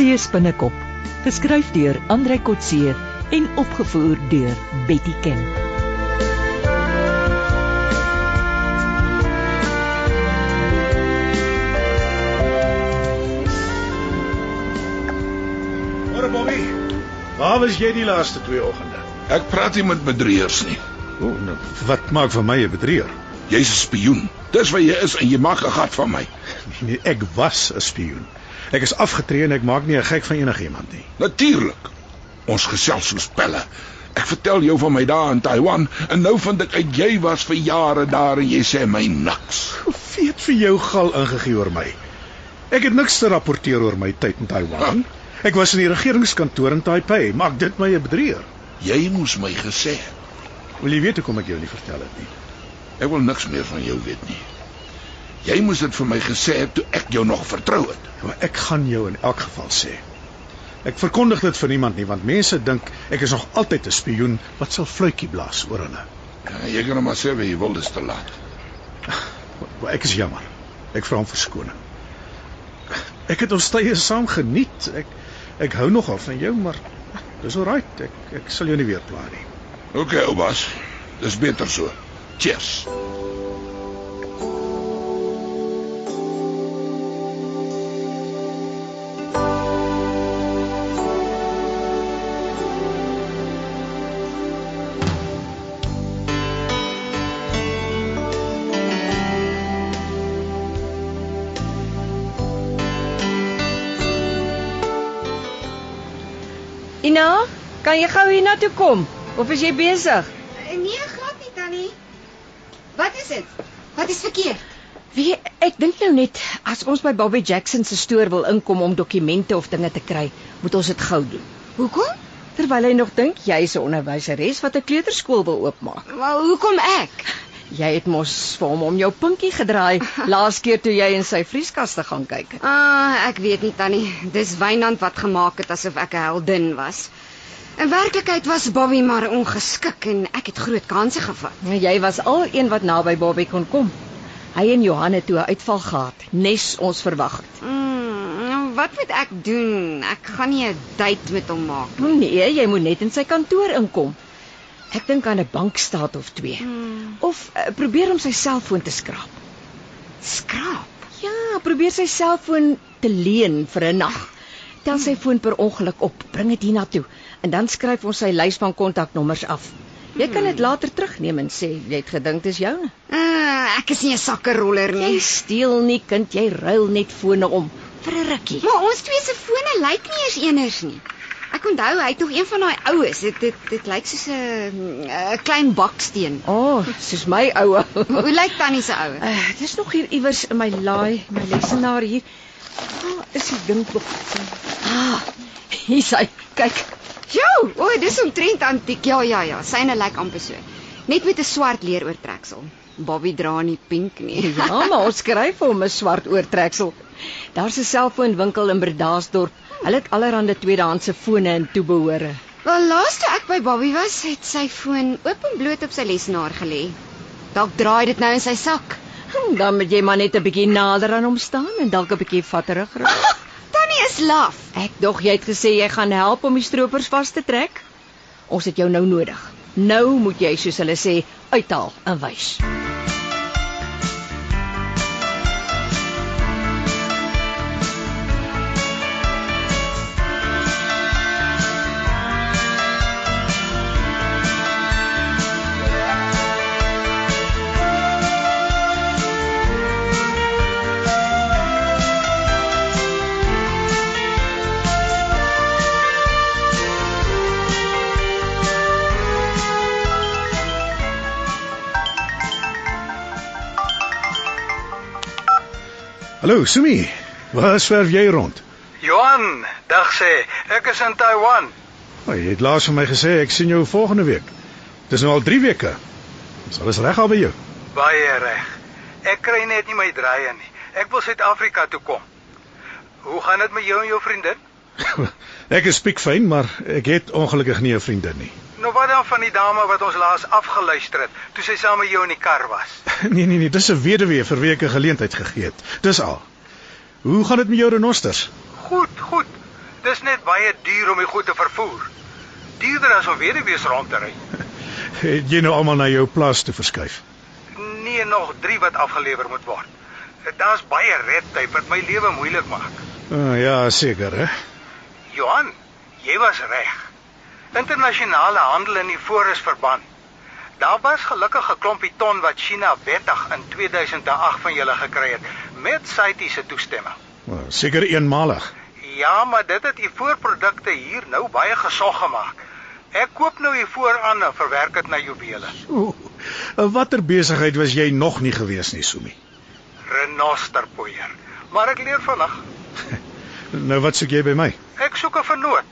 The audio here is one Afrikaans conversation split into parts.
See spinnekop, geskryf deur Andrei Kotse en opgevoer deur Betty Ken. Môre Bobby. Waar was jy die laaste twee oggende? Ek praat nie met bedrieërs nie. O, nou, wat maak van my 'n bedrieër? Jy's 'n spioen. Dis wat jy is en jy maak 'n gat van my. Nee, ek was 'n spioen. Ek is afgetree en ek maak nie 'n gek van enigiemand nie. Natuurlik. Ons gesels soos pelle. Ek vertel jou van my dae in Taiwan en nou vind ek uit jy was vir jare daar en jy sê my niks. Wie het vir jou gal ingegee oor my? Ek het niks te rapporteer oor my tyd in Taiwan. Ek was in die regeringskantoor in Taipei, maak dit my 'n bedrieër. Jy moes my gesê. Wil jy weet hoekom ek jou nie vertel het nie? Ek wil niks meer van jou weet nie. Jy moes dit vir my gesê het toe ek jou nog vertrou het. Maar ek gaan jou in elk geval sê. Ek verkondig dit vir niemand nie want mense dink ek is nog altyd 'n spioen wat sal fluitjie blaas oor hulle. Ja, jy kan hom maar sê wat jy wil, dis te laat. Maar ek is jammer. Ek vra om verskoning. Ek het ons tye saam geniet. Ek ek hou nogal van jou, maar dis alright. Ek ek sal jou nie weer pla nie. OK, Obas. Dis beter so. Cheers. Ina, kan jy gou hiernatoe kom of is jy besig? Nee, glad nie tannie. Wat is dit? Wat is verkeerd? Wie ek dink nou net as ons by Bobby Jackson se stoor wil inkom om dokumente of dinge te kry, moet ons dit gou doen. Hoekom? Terwyl hy nog dink jy is 'n onderwyseres wat 'n kleuterskool wil oopmaak. Maar hoekom ek? Jy het mos vir hom om jou pinkie gedraai laas keer toe jy in sy vrieskaste gaan kyk. Ah, ek weet nie tannie. Dis Wynand wat gemaak het asof ek 'n heldin was. In werklikheid was Bobby maar ongeskik en ek het groot kansse gevat. Jy was al een wat naby Bobby kon kom. Hy en Johan het toe 'n uitval gehad, nes ons verwag het. Mm, wat moet ek doen? Ek gaan nie 'n date met hom maak. Nee, jy moet net in sy kantoor inkom. Ek dink aan 'n bankstaat of twee. Hmm. Of uh, probeer om sy selfoon te skraap. Skraap. Ja, probeer sy selfoon te leen vir 'n nag. Tel sy foon per ongeluk op, bring dit hiernatoe en dan skryf ons sy lys van kontaknommers af. Jy kan dit later terugneem en sê jy het gedink dis joune. Uh, ek is nie 'n sakkeroller Jy nie. steel nie, kind, jy ruil net fone om vir 'n rukkie. Maar ons twee se fone lyk nie eens eners nie. Ek onthou hy het nog een van daai oues. Dit dit dit lyk soos 'n 'n klein baksteen. O, oh, soos my oue. Hoe lyk tannie se ouer? Uh, dis nog hier iewers in my laai, my lesenaar hier. Waar is die ding tog? Ah, hier sy. Kyk. Jo, o, dis omtrent antiek. Ja, ja, ja. Syne lyk amper so. Net met 'n swart leer oortreksel. Bobby dra nie pink nie. Ja, maar ons skryf hom 'n swart oortreksel. Daar's 'n selfoonwinkel in Bredasdorp. Hulle het allerlei tweedehandse fone en toebehore. Wel, laaste ek by Bobby was, het sy foon oop en bloot op sy lesenaar gelê. Dalk draai dit nou in sy sak. Hm, Dan moet jy maar net 'n bietjie nader aan hom staan en dalk 'n bietjie vatterig raak. Tannie is laf. Ek dog jy het gesê jy gaan help om die stroopers vas te trek. Ons het jou nou nodig. Nou moet jy soos hulle sê uithaal en wys. Hallo, Sumi. Waar swerf jy rond? Johan, dag sê, ek is in Taiwan. O, jy het laas vir my gesê ek sien jou volgende week. Dis nou al 3 weke. Is alles reg al by jou? Baie reg. Ek kry net nie my draaie nie. Ek wil Suid-Afrika toe kom. Hoe gaan dit met jou en jou vriendin? ek is piekfyn, maar ek het ongelukkig nie 'n vriendin nie. Nou wat dan van die dame wat ons laas afgeluister het toe sy saam met jou in die kar was? Nee nee nee, dis 'n weduwee vir weke geleentheid gegee het. Dis al. Hoe gaan dit met jou renosters? Goed, goed. Dis net baie duur om die goed te vervoer. Duurder as om weduwees rond te ry. Het jy nou almal na jou plaas te verskuif? Nee, nog 3 wat afgelewer moet word. Daar's baie redtyp wat my lewe moeilik maak. Ah, ja, seker, hè. Johan, jy was reg. Internasionale handel in die voor is verbân. Daar was gelukkig 'n klompie ton wat China wettig in 2008 van julle gekry het met Saiti se toestemming. Ah, Seker eenmalig. Ja, maar dit het die voorprodukte hier nou baie gesog gemaak. Ek koop nou hier vooraan en verwerk dit na juwele. Oeh, watter besigheid was jy nog nie gewees nie, Sumi? Renosterpoeier. Maar ek leer vinnig. Nou wat soek jy by my? Ek soek 'n vernoot.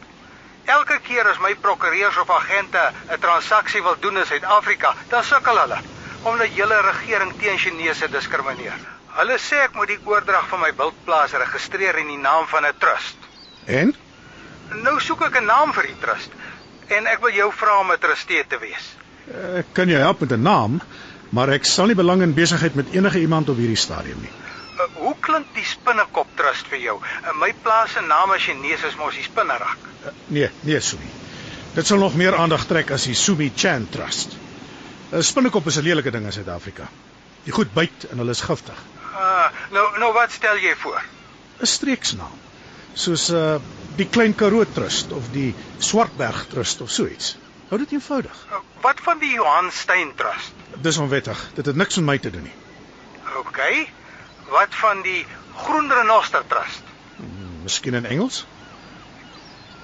Elke keer as my prokureurs of agente 'n transaksie wil doen in Suid-Afrika, dan sukkel hulle omdat julle regering teen Chinese diskrimineer. Hulle sê ek moet die oordrag van my wildplaas registreer in die naam van 'n trust. En? Nou soek ek 'n naam vir die trust en ek wil jou vra om 'n trustee te wees. Ek kan jou help met 'n naam, maar ek sal nie belang in besigheid met enige iemand op hierdie stadium nie. Uh, hoe klink die spinnekop trust vir jou? Uh, my plaas se naam is Chinese is mos die spinnerak. Uh, nee, nee, Sumi. Dit sal nog meer aandag trek as die Sumi Chan Trust. 'n Spinnekop is 'n lelike ding in Suid-Afrika. Die goed byt en hulle is giftig. Ah, nou nou wat stel jy voor? 'n Streeksnaam, soos uh die Klein Karoo Trust of die Swartberg Trust of so iets. Hou dit eenvoudig. Uh, wat van die Johan Stein Trust? Dis onwettig. Dit het niks met my te doen nie. OK. Wat van die Groen Renoster Trust? Miskien in Engels?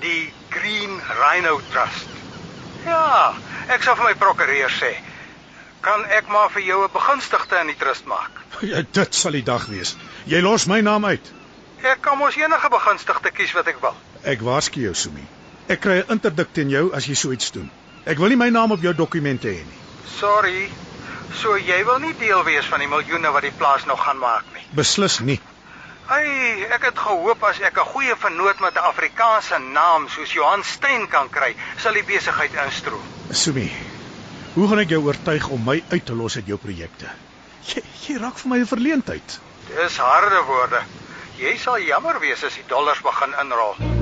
Die Green Rhino Trust. Ja, ek sal vir my prokureur sê. Kan ek maar vir jou 'n begunstigde in die trust maak? Ja, dit sal die dag wees. Jy los my naam uit. Ek kan mos enige begunstigde kies wat ek wil. Ek waarsku jou, Sumi. Ek kry 'n interdik teen jou as jy so iets doen. Ek wil nie my naam op jou dokumente hê nie. Sorry. So jy wil nie deel wees van die miljoene wat die plaas nog gaan maak nie. Beslis nie. Hey, ek het gehoop as ek 'n goeie vernoot met 'n Afrikaanse naam soos Johan Stein kan kry, sal die besigheid instroom. Sumi. Hoe gaan ek jou oortuig om my uit te los uit jou projekte? Jy, jy raak vir my 'n verleentheid. Dis harde woorde. Jy sal jammer wees as die dollars begin inrol.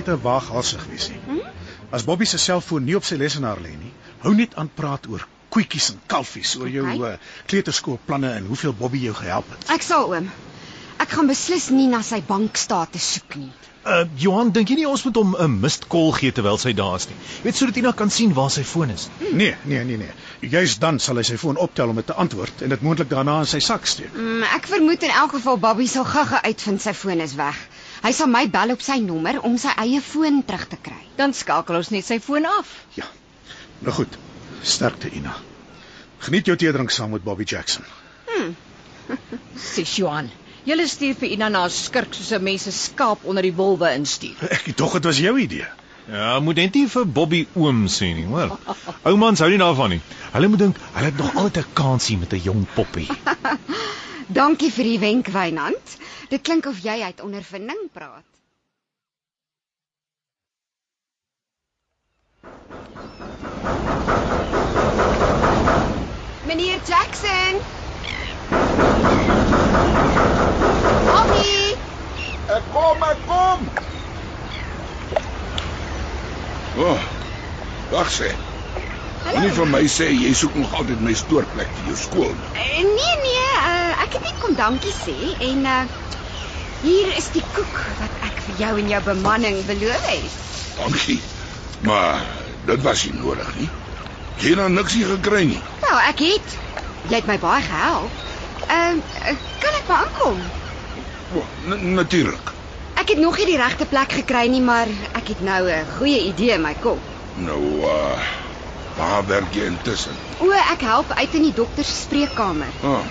Moenie te waaghalsig wees nie. As Bobby se selfoon nie op sy lesenaar lê nie, hou net aan praat oor koetjies en kalfies, oor jou Oké. uh, kleuterskoolplanne en hoeveel Bobby jou gehelp het. Ek sal oom. Ek gaan beslis nie na sy bankstate soek nie. Uh Johan, dink jy nie ons moet hom 'n call gee terwyl sy daar is nie? Jy weet sodat Ina kan sien waar sy foon is. Nee, nee, nee, nee. Juist dan sal hy sy foon optel om dit te antwoord en dit moontlik daarna in sy sak steek. Mm, ek vermoed in elk geval Bobby sal gaga uitvind sy foon is weg. Hy sal my bel op sy nommer om sy eie foon terug te kry. Dan skakel ons net sy foon af. Ja. Nou goed. Sterkte Ina. Geniet jou teedrink saam met Bobby Jackson. Sê Johan. Julle stuur vir Ina na 'n skurk soos 'n mens se skaap onder die wolwe instuur. Ek dog dit was jou idee. Ja, moet net nie vir Bobby oom sê nie, hoor. Oumans hou nie daarvan nie. Hulle moet dink hulle het nog altyd 'n kansie met 'n jong poppie. Dankie vir die wenk, Wynand. Dit klink of jy uit ondervinding praat. Meneer Jackson. Bobby, Ek kom, ek kom. O. Oh, wag sê. Moenie vir my sê jy soek nog altyd my stoorplek vir jou skool nie. Eh, nee nee, uh, ek het net kom dankie sê en uh, hier is die koek wat ek vir jou en jou bemanning beloof het. Dankie. Maar dit was nie nodig nie. Jy het nou niks hier gekry nie. Wel, ek het. Jy het my baie gehelp. Ehm uh, kan ek maar aankom? Natuurlik. Ek het nog nie die regte plek gekry nie, maar ek het nou 'n goeie idee in my kop. Nou uh waar werk jy intussen? O, ek help uit in die dokter se spreekkamer. Ah,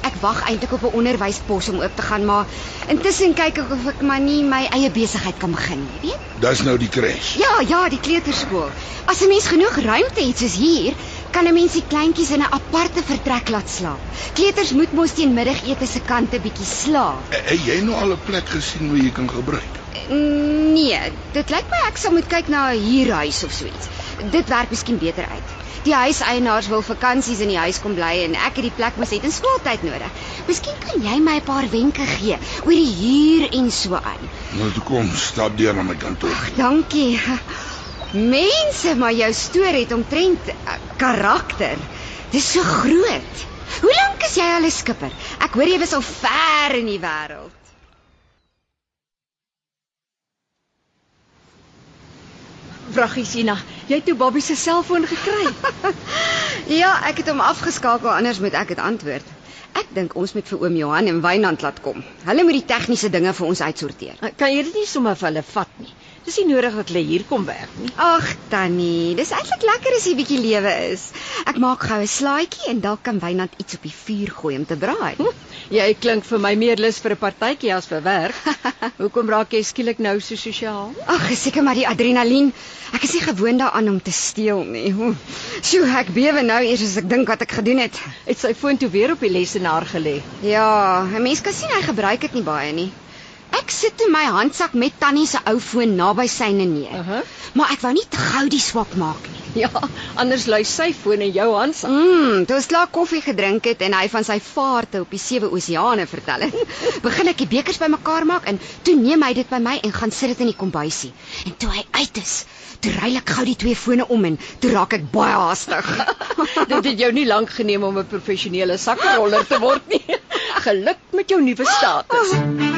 Ek wag eintlik op 'n onderwyspos om oop te gaan, maar intussen kyk ek of ek maar nie my eie besigheid kan begin nie, weet? dis nou die crash. Ja, ja, die kleuterskool. As 'n mens genoeg ruimte het soos hier, kan 'n mens die kleintjies in 'n aparte vertrek laat slaap. Kleuters moet mos teen middagete se kant 'n bietjie slaap. Het jy nou al 'n plek gesien waar jy kan gebruik? Nee, dit lyk my ek sal moet kyk na 'n huurhuis of so iets. Dit werk miskien beter uit. Die huiseienaars wil vakansies in die huis kom bly en ek het die plek mos net in skooltyd nodig. Miskien kan jy my 'n paar wenke gee oor die huur en so aan. Nou toe kom, stap deur na my kantoor. Dankie. Mense, maar jou storie het omtrent uh, karakter. Dis so groot. Hoe lank is jy al 'n skipper? Ek hoor jy was al ver in die wêreld. Vraggie Sina, jy het toe Bobby se selfoon gekry. Ja, ek het hom afgeskakel anders moet ek dit antwoord. Ek dink ons moet vir oom Johan en Wynand laat kom. Hulle moet die tegniese dinge vir ons uitsorteer. kan jy dit nie sommer vir hulle vat nie? Dis nie nodig dat hulle hier kom werk nie. Ag Tannie, dis eintlik lekker as hier bietjie lewe is. Ek maak gou 'n slaaitjie en dalk kan Wynand iets op die vuur gooi om te braai. Jy klink vir my meer lus vir 'n partytjie as vir werk. Hoekom raak jy skielik nou so sosiaal? Ag, seker maar die adrenalien. Ek is nie gewoond daaraan om te steel nie. Oeh, Sjoe, ek bewe nou eers as ek dink wat ek gedoen het. Het sy foon toe weer op die lesenaar gelê. Ja, 'n mens kan sien hy gebruik dit nie baie nie. Ek sit in my handsak met Tannie se ou foon naby syne neer. Aha. Maar ek wou nie te gou die swak maak nie. Ja, anders lui sy foon in jou handsak. Mm, toe ons klaar koffie gedrink het en hy van sy vaarte op die sewe oseane vertel het, begin ek die bekers bymekaar maak en toe neem hy dit by my en gaan sit dit in die kombuisie. En toe hy uit is, toe ruil ek gou die twee fone om en toe raak ek baie haastig. Dit het jou nie lank geneem om 'n professionele sakroller te word nie. Geluk met jou nuwe status.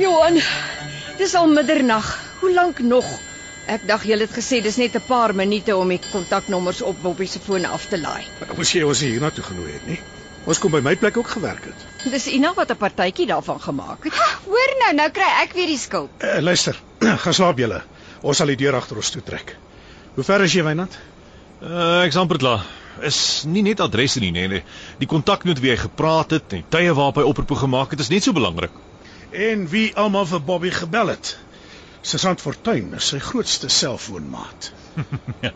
Johan, dis al middernag. Hoe lank nog? Ek dink jy het gesê dis net 'n paar minute om die kontaknommers op Bobbie se foon af te laai. Moes jy ons nie hiernatoe genooi het nie? Ons kon by my plek ook gewerk het. Dis Ina wat 'n partytjie daarvan gemaak het. Hoor nou, nou kry ek weer die skuld. Uh, luister, gaan slaap julle. Ons sal die deur agter ons toe trek. Hoe ver is jy, Wynand? Uh, ek's amper klaar. Is nie net adresse nie, nee, nee. Die kontaknoot wie hy gepraat het en die tye waarop hy oproepe gemaak het, is net so belangrik. En wie almal vir Bobby gebel het? Sergeant Fortuin is sy grootste selfoonmaat. ja.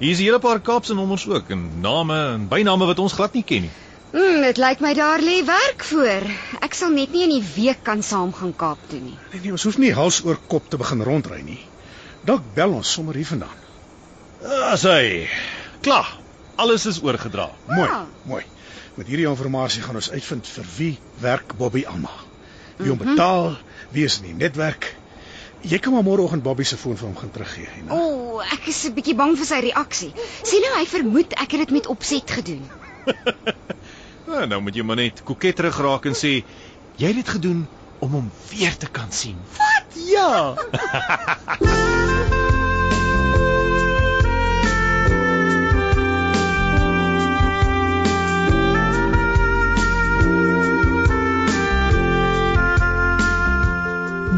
Hier is 'n hele paar Kaapse nommers ook en name en byname wat ons glad nie ken nie. Mm, dit lyk my daar lê werk voor. Ek sal net nie in die week kan saam gaan Kaap toe nie. Nee, nee, ons hoef nie hals oor kop te begin rondry nie. Dalk bel ons sommer hier vandaan. As hy klaar. Alles is oorgedra. Mooi, Ah. mooi. Met hierdie inligting gaan ons uitvind vir wie werk Bobby Alma. Wie hom betaal, wie is in die netwerk. Jy kan maar môreoggend Bobby se foon vir hom gaan teruggee. O, oh, ek is 'n bietjie bang vir sy reaksie. Sien nou hy vermoed ek het dit met opset gedoen. Ja, nou moet jy maar net koketterig raak en sê jy het dit gedoen om hom weer te kan sien. Wat? Ja.